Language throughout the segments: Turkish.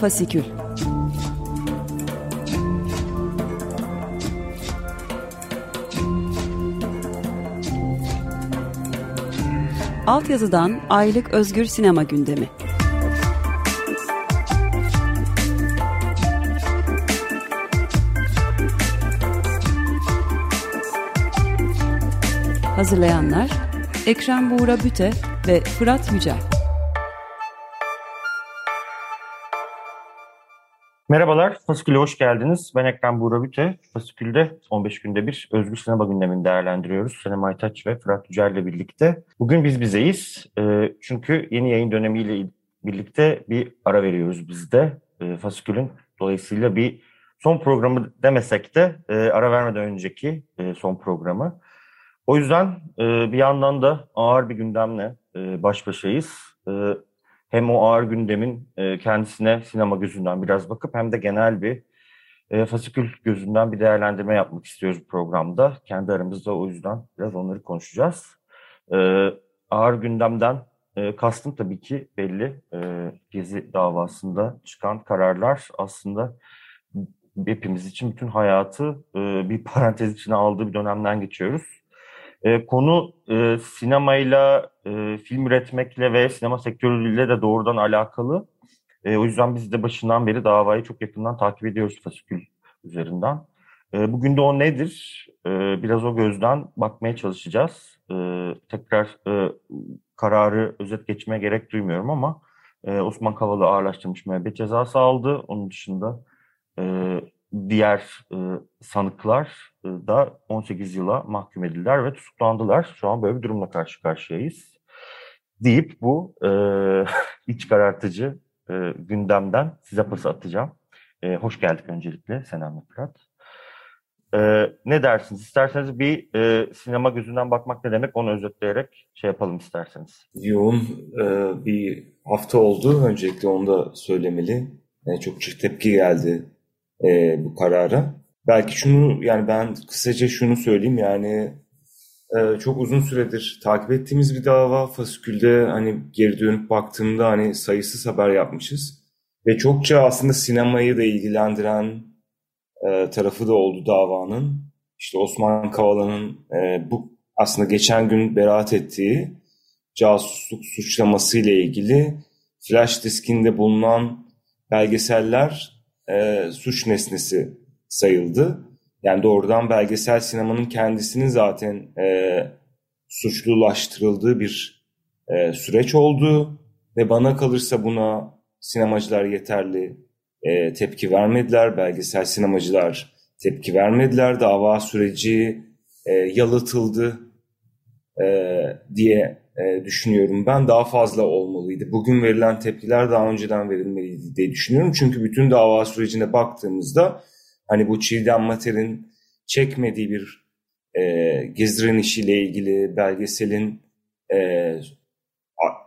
Fasikül Altyazıdan Aylık Özgür Sinema Gündemi. Hazırlayanlar Ekrem Buğra Büte ve Fırat Yücel Merhabalar, Fasikül'e hoş geldiniz. Ben Ekrem Buğra Büte. Fasikül'de 15 günde bir özgür sinema gündemini değerlendiriyoruz. Senem Aytaç ve Fırat Yücel ile birlikte. Bugün biz bizeyiz. E, çünkü yeni yayın dönemiyle birlikte bir ara veriyoruz biz de. E, Fasikül'ün dolayısıyla bir son programı demesek de e, ara vermeden önceki e, son programı. O yüzden bir yandan da ağır bir gündemle baş başayız. Hem o ağır gündemin e, kendisine sinema gözünden biraz bakıp hem de genel bir e, fasikül gözünden bir değerlendirme yapmak istiyoruz programda. Kendi aramızda o yüzden biraz onları konuşacağız. E, ağır gündemden e, kastım tabii ki belli. E, Gezi davasında çıkan kararlar aslında hepimiz için bütün hayatı bir parantez içine aldığı bir dönemden geçiyoruz. E, konu e, sinemayla, e, film üretmekle ve sinema sektörüyle de doğrudan alakalı. E, o yüzden biz de başından beri davayı çok yakından takip ediyoruz fasikül üzerinden. E, bugün de o nedir? E, biraz o gözden bakmaya çalışacağız. E, tekrar e, kararı özet geçmeye gerek duymuyorum ama e, Osman Kavala ağırlaştırmış müebbet cezası aldı. Onun dışında e, diğer e, sanıklar e, da 18 yıla mahkum edildiler ve tutuklandılar. Şu an böyle bir durumla karşı karşıyayız. Deyip bu e, iç karartıcı e, gündemden size pas atacağım. E, hoş geldik öncelikle Senem Fırat. E, ne dersiniz? İsterseniz bir e, sinema gözünden bakmak ne demek onu özetleyerek şey yapalım isterseniz. Yoğun e, bir hafta oldu. Öncelikle onu da söylemeli. Yani çok çok tepki geldi e, bu karara. Belki şunu yani ben kısaca şunu söyleyeyim yani e, çok uzun süredir takip ettiğimiz bir dava. Fasikül'de hani geri dönüp baktığımda hani sayısız haber yapmışız. Ve çokça aslında sinemayı da ilgilendiren e, tarafı da oldu davanın. İşte Osman Kavala'nın e, bu aslında geçen gün beraat ettiği casusluk suçlaması ile ilgili flash diskinde bulunan belgeseller e, suç nesnesi sayıldı. Yani doğrudan belgesel sinemanın kendisinin zaten e, suçlulaştırıldığı bir e, süreç oldu ve bana kalırsa buna sinemacılar yeterli e, tepki vermediler, belgesel sinemacılar tepki vermediler, dava süreci e, yalıtıldı e, diye e, düşünüyorum. Ben daha fazla olmalıydı. Bugün verilen tepkiler daha önceden verilmeliydi diye düşünüyorum. Çünkü bütün dava sürecine baktığımızda hani bu Çiğdem Mater'in çekmediği bir e, Gezdiren işiyle ilgili belgeselin e,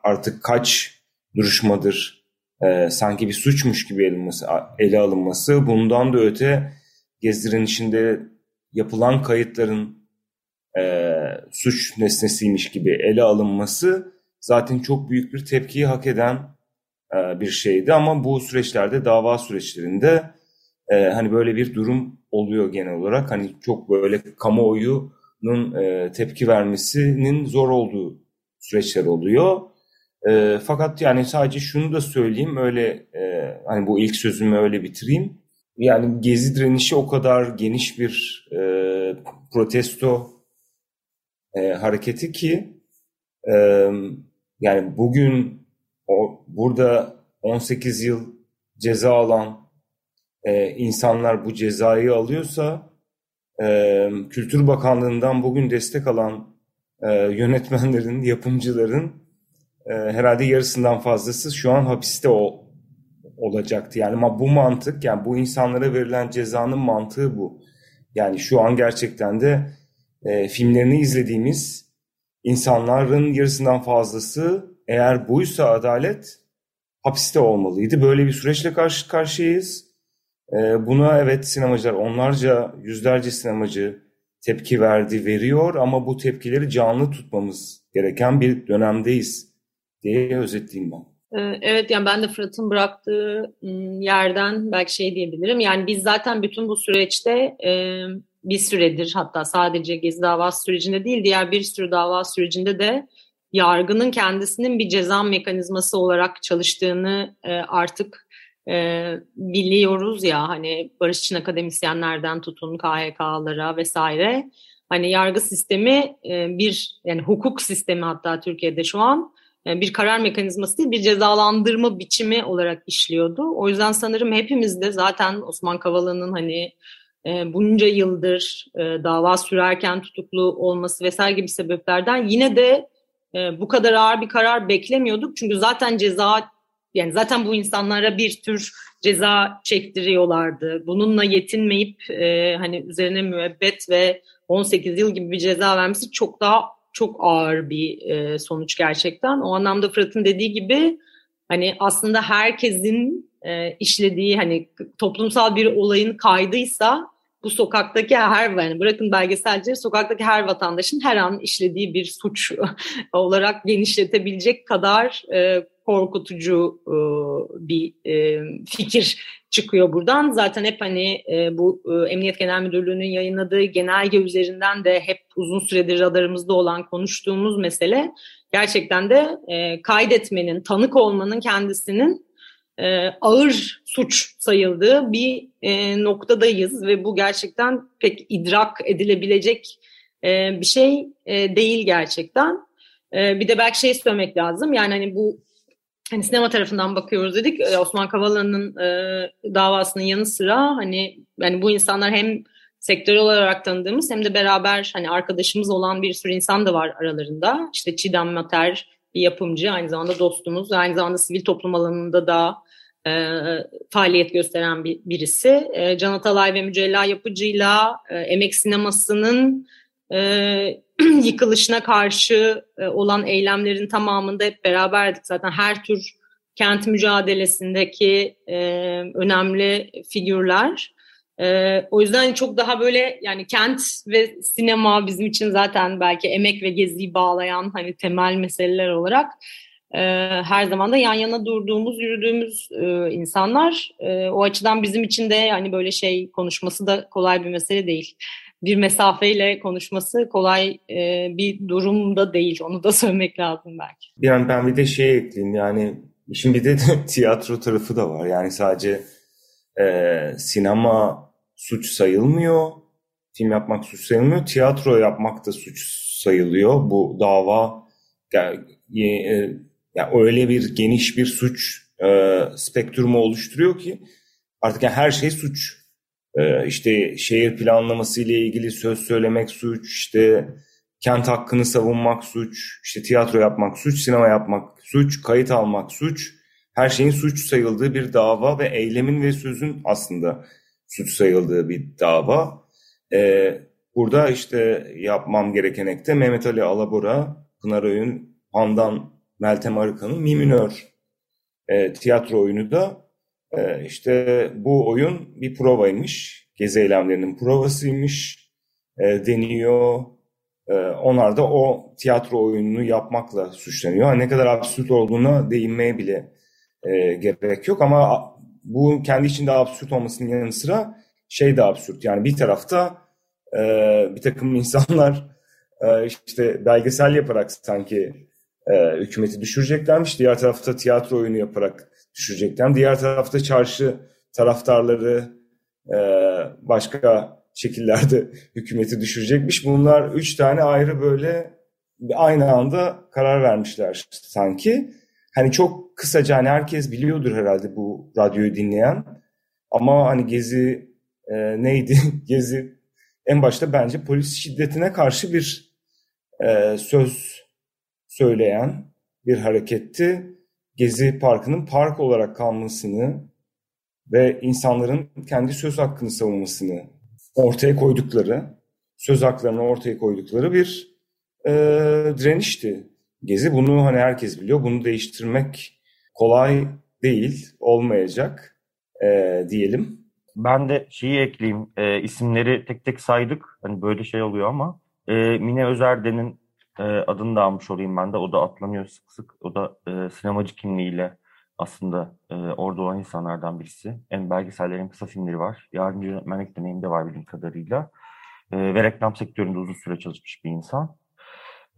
artık kaç duruşmadır e, sanki bir suçmuş gibi alınması, ele alınması bundan da öte Gezdiren işinde yapılan kayıtların e, suç nesnesiymiş gibi ele alınması zaten çok büyük bir tepkiyi hak eden e, bir şeydi. Ama bu süreçlerde dava süreçlerinde e, hani böyle bir durum oluyor genel olarak. Hani çok böyle kamuoyunun e, tepki vermesinin zor olduğu süreçler oluyor. E, fakat yani sadece şunu da söyleyeyim öyle e, hani bu ilk sözümü öyle bitireyim. Yani gezi direnişi o kadar geniş bir e, protesto e, hareketi ki e, yani bugün o, burada 18 yıl ceza alan e, insanlar bu cezayı alıyorsa e, Kültür Bakanlığı'ndan bugün destek alan e, yönetmenlerin, yapımcıların e, herhalde yarısından fazlası şu an hapiste o, olacaktı. Yani ama bu mantık yani bu insanlara verilen cezanın mantığı bu. Yani şu an gerçekten de e, filmlerini izlediğimiz insanların yarısından fazlası eğer buysa adalet hapiste olmalıydı. Böyle bir süreçle karşı karşıyayız. E, buna evet sinemacılar onlarca yüzlerce sinemacı tepki verdi, veriyor ama bu tepkileri canlı tutmamız gereken bir dönemdeyiz diye özetleyeyim ben. Ee, evet yani ben de Fırat'ın bıraktığı ıı, yerden belki şey diyebilirim. Yani biz zaten bütün bu süreçte bir süredir hatta sadece Gezi davası sürecinde değil diğer bir sürü dava sürecinde de yargının kendisinin bir ceza mekanizması olarak çalıştığını e, artık e, biliyoruz ya hani barış için akademisyenlerden tutun KHK'lara vesaire hani yargı sistemi e, bir yani hukuk sistemi hatta Türkiye'de şu an e, bir karar mekanizması değil bir cezalandırma biçimi olarak işliyordu. O yüzden sanırım hepimiz de zaten Osman Kavala'nın hani e, bunca yıldır e, dava sürerken tutuklu olması vesaire gibi sebeplerden yine de e, bu kadar ağır bir karar beklemiyorduk. Çünkü zaten ceza yani zaten bu insanlara bir tür ceza çektiriyorlardı. Bununla yetinmeyip e, hani üzerine müebbet ve 18 yıl gibi bir ceza vermesi çok daha çok ağır bir e, sonuç gerçekten. O anlamda Fırat'ın dediği gibi hani aslında herkesin e, işlediği hani toplumsal bir olayın kaydıysa bu sokaktaki her yani bırakın belgeselcileri sokaktaki her vatandaşın her an işlediği bir suç olarak genişletebilecek kadar e, korkutucu e, bir e, fikir çıkıyor buradan. Zaten hep hani e, bu e, Emniyet Genel Müdürlüğü'nün yayınladığı genelge üzerinden de hep uzun süredir radarımızda olan konuştuğumuz mesele gerçekten de e, kaydetmenin, tanık olmanın kendisinin e, ağır suç sayıldığı bir e, noktadayız ve bu gerçekten pek idrak edilebilecek e, bir şey e, değil gerçekten. E, bir de belki şey söylemek lazım yani hani bu hani sinema tarafından bakıyoruz dedik e, Osman Kavala'nın e, davasının yanı sıra hani yani bu insanlar hem sektör olarak tanıdığımız hem de beraber hani arkadaşımız olan bir sürü insan da var aralarında. İşte Çiğdem Mater bir yapımcı, aynı zamanda dostumuz, aynı zamanda sivil toplum alanında da e, faaliyet gösteren bir, birisi. E, Can Atalay ve Mücella Yapıcı'yla e, emek sinemasının e, yıkılışına karşı e, olan eylemlerin tamamında hep beraberdik. Zaten her tür kent mücadelesindeki e, önemli figürler. E, o yüzden çok daha böyle yani kent ve sinema bizim için zaten belki emek ve geziyi bağlayan hani temel meseleler olarak e, her zaman da yan yana durduğumuz, yürüdüğümüz e, insanlar. E, o açıdan bizim için de yani böyle şey konuşması da kolay bir mesele değil. Bir mesafeyle konuşması kolay e, bir durumda değil. Onu da söylemek lazım belki. Yani ben bir de şey ekleyeyim yani işin bir de tiyatro tarafı da var. Yani sadece e, sinema suç sayılmıyor. Film yapmak suç sayılmıyor. Tiyatro yapmak da suç sayılıyor. Bu dava yani, e, yani öyle bir geniş bir suç e, spektrumu oluşturuyor ki artık yani her şey suç. E, işte şehir planlaması ile ilgili söz söylemek suç, işte kent hakkını savunmak suç, işte tiyatro yapmak suç, sinema yapmak suç, kayıt almak suç. Her şeyin suç sayıldığı bir dava ve eylemin ve sözün aslında suç sayıldığı bir dava. Ee, burada işte yapmam gereken ekte Mehmet Ali Alabora, Pınar Öğün, Handan Meltem Arıkan'ın Mi Minör e, tiyatro oyunu da e, işte bu oyun bir provaymış. Gezi eylemlerinin provasıymış e, deniyor. E, onlar da o tiyatro oyununu yapmakla suçlanıyor. Ne kadar absürt olduğuna değinmeye bile e, gerek yok ama bu kendi içinde absürt olmasının yanı sıra şey de absürt. Yani bir tarafta e, bir takım insanlar e, işte belgesel yaparak sanki e, hükümeti düşüreceklermiş. Diğer tarafta tiyatro oyunu yaparak düşürecekler. Diğer tarafta çarşı taraftarları e, başka şekillerde hükümeti düşürecekmiş. Bunlar üç tane ayrı böyle aynı anda karar vermişler sanki. Hani çok kısaca hani herkes biliyordur herhalde bu radyoyu dinleyen. Ama hani Gezi e, neydi? Gezi en başta bence polis şiddetine karşı bir e, söz söyleyen bir hareketti. Gezi Parkı'nın park olarak kalmasını ve insanların kendi söz hakkını savunmasını ortaya koydukları, söz haklarını ortaya koydukları bir e, direnişti. Gezi bunu hani herkes biliyor. Bunu değiştirmek kolay değil, olmayacak e, diyelim. Ben de şeyi ekleyeyim. E, isimleri tek tek saydık. Hani böyle şey oluyor ama e, Mine Özerden'in e, adını da almış olayım ben de. O da atlanıyor sık sık. O da e, sinemacı kimliğiyle aslında e, orada olan insanlardan birisi. Hem belgeseller hem kısa filmleri var. Yardımcı yönetmenlik deneyimi de var bildiğim kadarıyla. E, ve reklam sektöründe uzun süre çalışmış bir insan.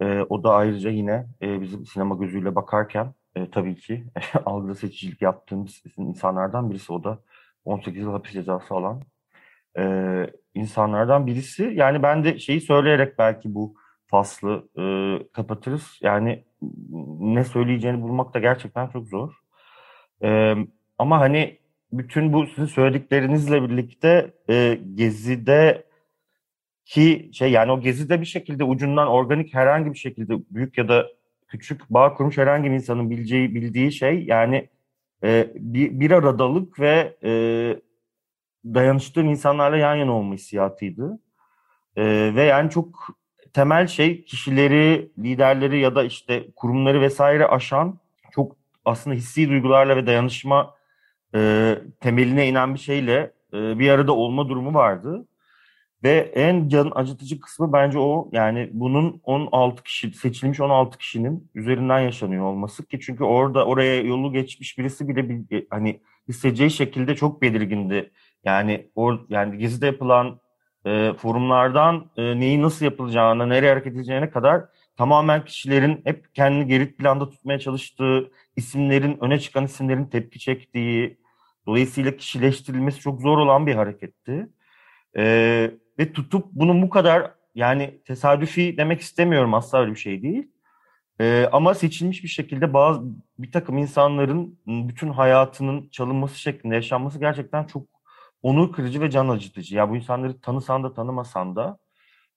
E, o da ayrıca yine e, bizim sinema gözüyle bakarken e, tabii ki algıda seçicilik yaptığımız insanlardan birisi. O da 18 yıl hapis cezası alan e, insanlardan birisi. Yani ben de şeyi söyleyerek belki bu faslı e, kapatırız. Yani ne söyleyeceğini bulmak da gerçekten çok zor. E, ama hani bütün bu sizin söylediklerinizle birlikte e, Gezi'de ki şey yani o Gezi'de bir şekilde ucundan organik herhangi bir şekilde büyük ya da küçük bağ kurmuş herhangi bir insanın bileceği bildiği şey yani e, bir, bir aradalık ve e, dayanıştığın insanlarla yan yana olma hissiyatıydı. E, ve yani çok temel şey kişileri, liderleri ya da işte kurumları vesaire aşan çok aslında hissi duygularla ve dayanışma e, temeline inen bir şeyle e, bir arada olma durumu vardı. Ve en can acıtıcı kısmı bence o yani bunun 16 kişi seçilmiş 16 kişinin üzerinden yaşanıyor olması ki çünkü orada oraya yolu geçmiş birisi bile bir, hani hissedeceği şekilde çok belirgindi. Yani or, yani Gezi'de yapılan e, forumlardan e, neyi nasıl yapılacağına, nereye hareket edeceğine kadar tamamen kişilerin hep kendini geri planda tutmaya çalıştığı, isimlerin, öne çıkan isimlerin tepki çektiği, dolayısıyla kişileştirilmesi çok zor olan bir hareketti. E, ve tutup bunun bu kadar yani tesadüfi demek istemiyorum asla öyle bir şey değil. E, ama seçilmiş bir şekilde bazı bir takım insanların bütün hayatının çalınması şeklinde yaşanması gerçekten çok onur kırıcı ve can acıtıcı. Ya bu insanları tanısan da tanımasan da.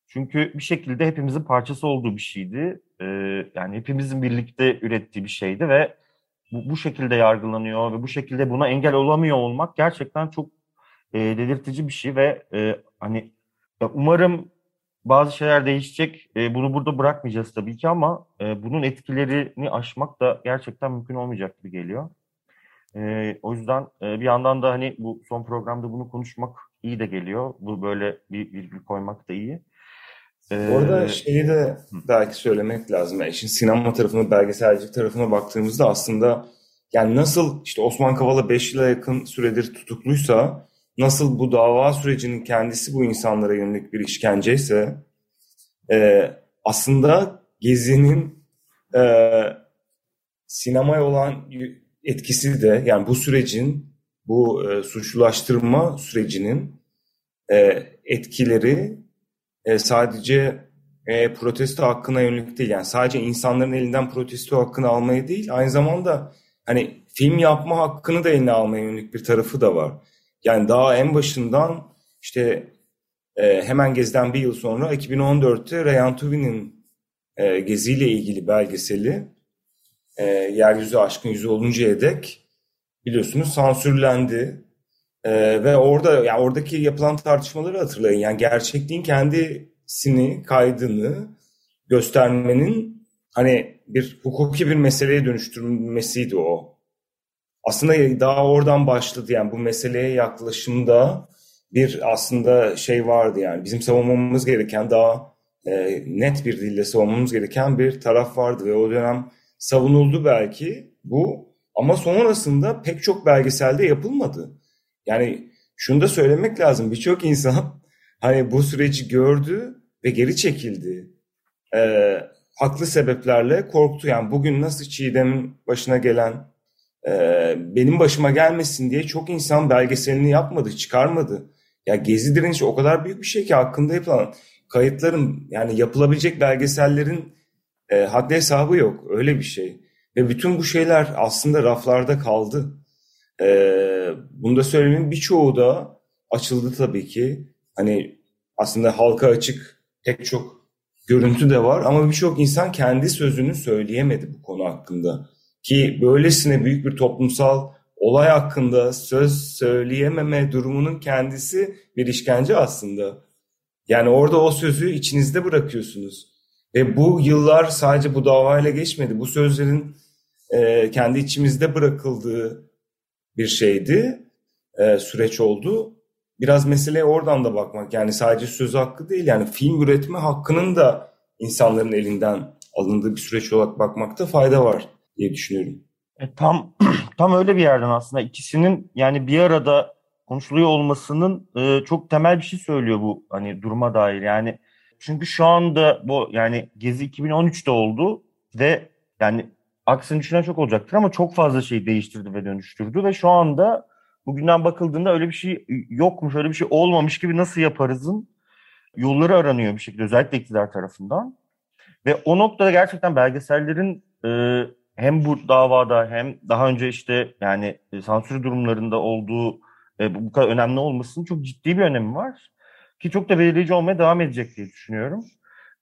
Çünkü bir şekilde hepimizin parçası olduğu bir şeydi. Ee, yani hepimizin birlikte ürettiği bir şeydi ve bu, bu şekilde yargılanıyor ve bu şekilde buna engel olamıyor olmak gerçekten çok e, delirtici bir şey ve e, hani ya umarım bazı şeyler değişecek. E, bunu burada bırakmayacağız tabii ki ama e, bunun etkilerini aşmak da gerçekten mümkün olmayacak gibi geliyor. E, o yüzden e, bir yandan da hani bu son programda bunu konuşmak iyi de geliyor. Bu böyle bir virgül koymak da iyi. Ee, Orada şeyi de belki söylemek lazım. Yani işin sinema tarafına, belgeselcilik tarafına baktığımızda aslında yani nasıl işte Osman Kavala 5 yıla yakın süredir tutukluysa nasıl bu dava sürecinin kendisi bu insanlara yönelik bir işkenceyse e, aslında Gezi'nin e, sinemaya olan etkisi de yani bu sürecin bu e, suçlulaştırma sürecinin e, etkileri e, sadece e, protesto hakkına yönelik değil. Yani sadece insanların elinden protesto hakkını almaya değil aynı zamanda hani film yapma hakkını da eline almaya yönelik bir tarafı da var. Yani daha en başından işte e, hemen Gezi'den bir yıl sonra 2014'te Reyhan Tuvi'nin e, Gezi ilgili belgeseli e, Yeryüzü Aşkın Yüzü oluncaya dek biliyorsunuz sansürlendi. E, ve orada yani oradaki yapılan tartışmaları hatırlayın. Yani gerçekliğin kendisini, kaydını göstermenin hani bir hukuki bir meseleye dönüştürülmesiydi o. Aslında daha oradan başladı yani bu meseleye yaklaşımda bir aslında şey vardı yani bizim savunmamız gereken daha e, net bir dille savunmamız gereken bir taraf vardı ve o dönem savunuldu belki bu ama sonrasında pek çok belgeselde yapılmadı. Yani şunu da söylemek lazım birçok insan hani bu süreci gördü ve geri çekildi. Ee, haklı sebeplerle korktu. Yani bugün nasıl Çiğdem'in başına gelen e, benim başıma gelmesin diye çok insan belgeselini yapmadı, çıkarmadı. Ya Gezi direnişi o kadar büyük bir şey ki hakkında yapılan kayıtların yani yapılabilecek belgesellerin e, haddi hesabı yok. Öyle bir şey. Ve bütün bu şeyler aslında raflarda kaldı. E, bunu da söylemenin birçoğu da açıldı tabii ki. Hani aslında halka açık pek çok görüntü de var ama birçok insan kendi sözünü söyleyemedi bu konu hakkında. Ki böylesine büyük bir toplumsal olay hakkında söz söyleyememe durumunun kendisi bir işkence aslında. Yani orada o sözü içinizde bırakıyorsunuz. Ve bu yıllar sadece bu davayla geçmedi. Bu sözlerin e, kendi içimizde bırakıldığı bir şeydi, e, süreç oldu. Biraz meseleye oradan da bakmak. Yani sadece söz hakkı değil, yani film üretme hakkının da insanların elinden alındığı bir süreç olarak bakmakta fayda var diye düşünüyorum. E, tam tam öyle bir yerden aslında ikisinin yani bir arada konuşuluyor olmasının e, çok temel bir şey söylüyor bu hani duruma dair. Yani çünkü şu anda bu yani Gezi 2013'te oldu ve yani aksini düşünen çok olacaktır ama çok fazla şey değiştirdi ve dönüştürdü ve şu anda bugünden bakıldığında öyle bir şey yokmuş, öyle bir şey olmamış gibi nasıl yaparızın yolları aranıyor bir şekilde özellikle iktidar tarafından. Ve o noktada gerçekten belgesellerin e, hem bu davada hem daha önce işte yani e, sansür durumlarında olduğu e, bu kadar önemli olmasının çok ciddi bir önemi var. Ki çok da belirleyici olmaya devam edecek diye düşünüyorum.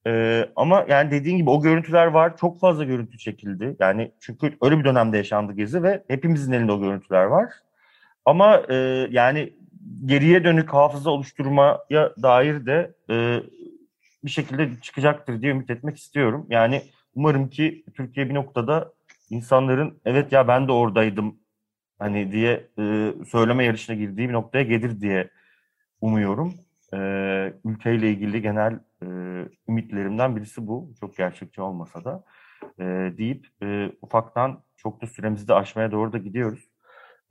Ee, ama yani dediğin gibi o görüntüler var. Çok fazla görüntü çekildi. Yani çünkü öyle bir dönemde yaşandı Gezi ve hepimizin elinde o görüntüler var. Ama e, yani geriye dönük hafıza oluşturmaya dair de e, bir şekilde çıkacaktır diye ümit etmek istiyorum. Yani umarım ki Türkiye bir noktada insanların evet ya ben de oradaydım hani diye e, söyleme yarışına girdiği bir noktaya gelir diye umuyorum. E, ülkeyle ilgili genel e, ümitlerimden birisi bu. Çok gerçekçi olmasa da e, deyip e, ufaktan çok da süremizi de aşmaya doğru da gidiyoruz.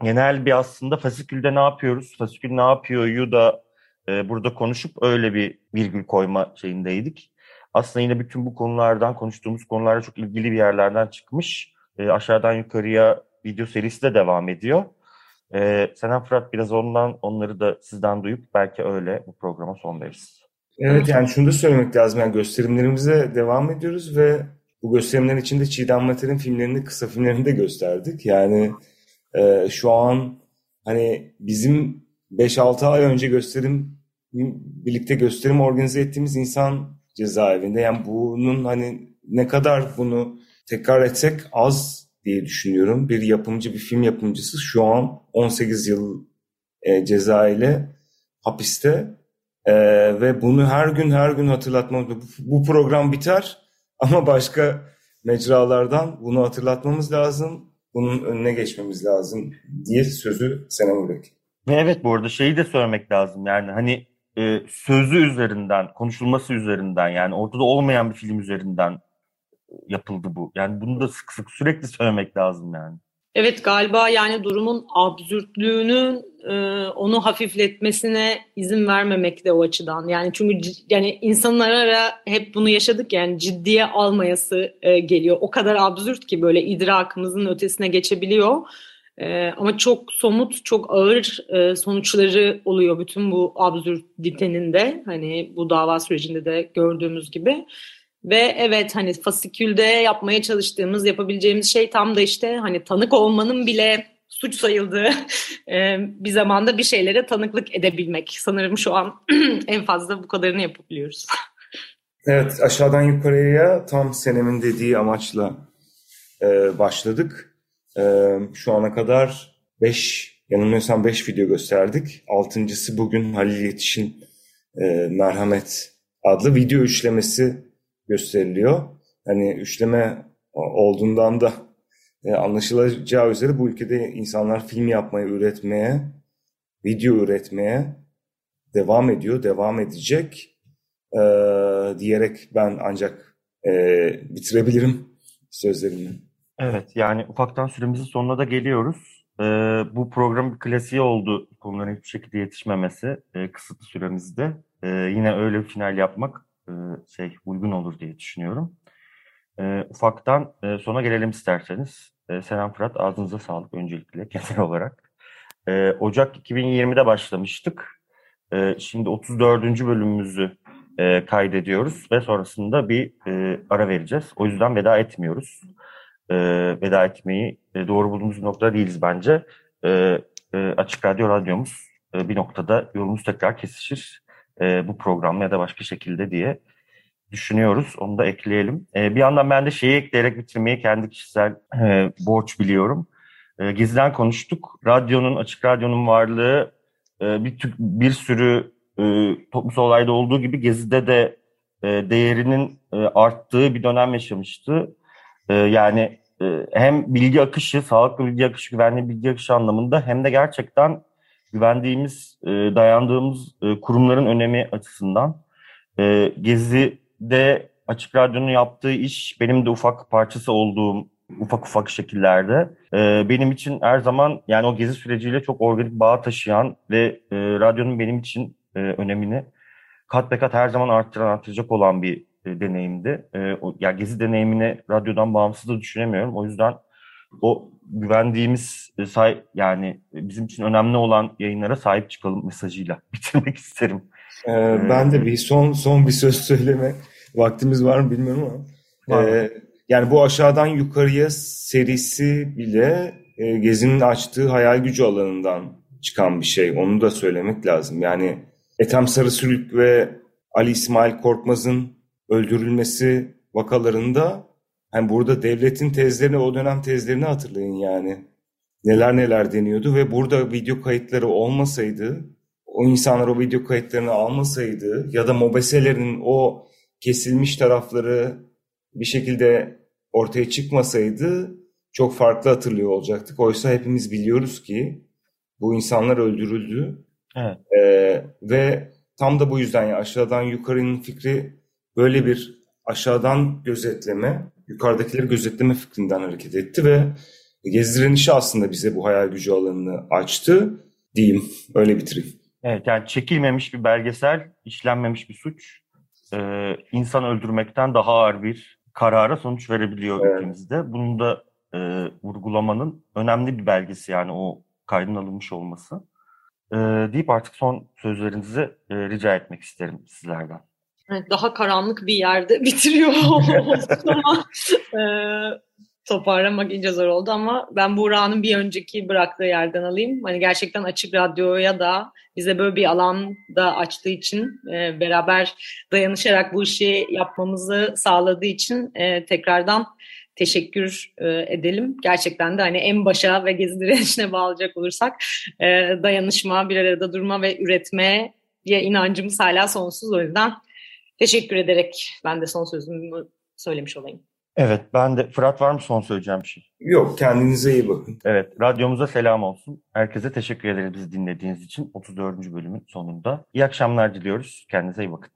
Genel bir aslında fasikülde ne yapıyoruz, fasikül ne yapıyor'yu da e, burada konuşup öyle bir virgül koyma şeyindeydik. Aslında yine bütün bu konulardan, konuştuğumuz konularla çok ilgili bir yerlerden çıkmış. E, aşağıdan yukarıya video serisi de devam ediyor. Ee, Senem Fırat biraz ondan onları da sizden duyup belki öyle bu programa son veririz. Evet yani şunu da söylemek lazım. Yani gösterimlerimize devam ediyoruz ve bu gösterimlerin içinde Çiğdem Mater'in filmlerini, kısa filmlerini de gösterdik. Yani e, şu an hani bizim 5-6 ay önce gösterim birlikte gösterim organize ettiğimiz insan cezaevinde. Yani bunun hani ne kadar bunu tekrar etsek az diye düşünüyorum. Bir yapımcı, bir film yapımcısı şu an 18 yıl e, ceza ile hapiste e, ve bunu her gün her gün hatırlatmamız. Bu, program biter ama başka mecralardan bunu hatırlatmamız lazım. Bunun önüne geçmemiz lazım diye sözü Senem. Ve evet bu arada şeyi de söylemek lazım yani hani e, sözü üzerinden, konuşulması üzerinden yani ortada olmayan bir film üzerinden yapıldı bu. Yani bunu da sık sık sürekli söylemek lazım yani. Evet galiba yani durumun absürtlüğünün e, onu hafifletmesine izin vermemek de o açıdan. Yani çünkü yani insanlara hep bunu yaşadık yani ciddiye almayası e, geliyor. O kadar absürt ki böyle idrakımızın ötesine geçebiliyor. E, ama çok somut, çok ağır e, sonuçları oluyor bütün bu absürtitenin de. Hani bu dava sürecinde de gördüğümüz gibi. Ve evet hani fasikülde yapmaya çalıştığımız, yapabileceğimiz şey tam da işte hani tanık olmanın bile suç sayıldığı bir zamanda bir şeylere tanıklık edebilmek. Sanırım şu an en fazla bu kadarını yapabiliyoruz. Evet aşağıdan yukarıya tam Senem'in dediği amaçla e, başladık. E, şu ana kadar 5 yanılmıyorsam 5 video gösterdik. Altıncısı bugün Halil Yetiş'in e, Merhamet adlı video üçlemesi gösteriliyor. Hani üçleme olduğundan da e, anlaşılacağı üzere bu ülkede insanlar film yapmaya, üretmeye, video üretmeye devam ediyor, devam edecek e, diyerek ben ancak e, bitirebilirim sözlerimi. Evet yani ufaktan süremizin sonuna da geliyoruz. Ee, bu program bir klasiği oldu konuların hiçbir şekilde yetişmemesi e, kısıtlı süremizde. Ee, yine öyle bir final yapmak e, şey uygun olur diye düşünüyorum. E, ufaktan e, sona gelelim isterseniz. E, Selam Fırat, ağzınıza sağlık öncelikle genel olarak. E, Ocak 2020'de başlamıştık. E, şimdi 34. bölümümüzü e, kaydediyoruz ve sonrasında bir e, ara vereceğiz. O yüzden veda etmiyoruz. E, veda etmeyi e, doğru bulduğumuz nokta değiliz bence. E, e, Açık Radyo Radyomuz e, bir noktada yolumuz tekrar kesişir e, bu programla ya da başka şekilde diye düşünüyoruz. Onu da ekleyelim. E, bir yandan ben de şeyi ekleyerek bitirmeyi kendi kişisel e, borç biliyorum. E, Gezi'den konuştuk. Radyonun, açık radyonun varlığı e, bir, bir sürü e, toplumsal olayda olduğu gibi Gezi'de de e, değerinin e, arttığı bir dönem yaşamıştı. E, yani e, hem bilgi akışı, sağlıklı bilgi akışı, güvenli bilgi akışı anlamında hem de gerçekten güvendiğimiz, e, dayandığımız e, kurumların önemi açısından. E, Gezi'de Açık Radyo'nun yaptığı iş benim de ufak parçası olduğum ufak ufak şekillerde. E, benim için her zaman yani o gezi süreciyle çok organik bağ taşıyan ve e, radyonun benim için e, önemini kat be kat her zaman arttıran, arttıracak olan bir e, deneyimdi. E, o, ya gezi deneyimini radyodan bağımsız da düşünemiyorum. O yüzden o güvendiğimiz e, say yani bizim için önemli olan yayınlara sahip çıkalım mesajıyla bitirmek isterim. Ee, ben de bir son son bir söz söyleme vaktimiz var mı bilmiyorum ama ee, yani bu aşağıdan yukarıya serisi bile e, Gezi'nin açtığı hayal gücü alanından çıkan bir şey. Onu da söylemek lazım. Yani Ethem Sarısülük ve Ali İsmail Korkmaz'ın öldürülmesi vakalarında hani burada devletin tezlerini o dönem tezlerini hatırlayın yani. Neler neler deniyordu ve burada video kayıtları olmasaydı o insanlar o video kayıtlarını almasaydı ya da mobeselerinin o kesilmiş tarafları bir şekilde ortaya çıkmasaydı çok farklı hatırlıyor olacaktık. Oysa hepimiz biliyoruz ki bu insanlar öldürüldü. Evet. Ee, ve tam da bu yüzden ya aşağıdan yukarının fikri böyle bir aşağıdan gözetleme, yukarıdakileri gözetleme fikrinden hareket etti ve Gezi direnişi aslında bize bu hayal gücü alanını açtı diyeyim. Öyle bitireyim. Evet yani çekilmemiş bir belgesel, işlenmemiş bir suç, e, insan öldürmekten daha ağır bir karara sonuç verebiliyor evet. ülkemizde. Bunu da e, vurgulamanın önemli bir belgesi yani o kaydın alınmış olması. E, deyip artık son sözlerinizi e, rica etmek isterim sizlerden. Evet, daha karanlık bir yerde bitiriyor ama e, toparlamak ince zor oldu ama ben Buğra'nın bir önceki bıraktığı yerden alayım. Hani gerçekten Açık Radyo'ya da bize böyle bir alan da açtığı için e, beraber dayanışarak bu işi yapmamızı sağladığı için e, tekrardan teşekkür e, edelim. Gerçekten de hani en başa ve gezi direnişine bağlayacak olursak e, dayanışma, bir arada durma ve üretmeye inancımız hala sonsuz. O yüzden teşekkür ederek ben de son sözümü söylemiş olayım. Evet ben de Fırat var mı son söyleyeceğim bir şey? Yok kendinize iyi bakın. Evet radyomuza selam olsun. Herkese teşekkür ederiz bizi dinlediğiniz için 34. bölümün sonunda. İyi akşamlar diliyoruz. Kendinize iyi bakın.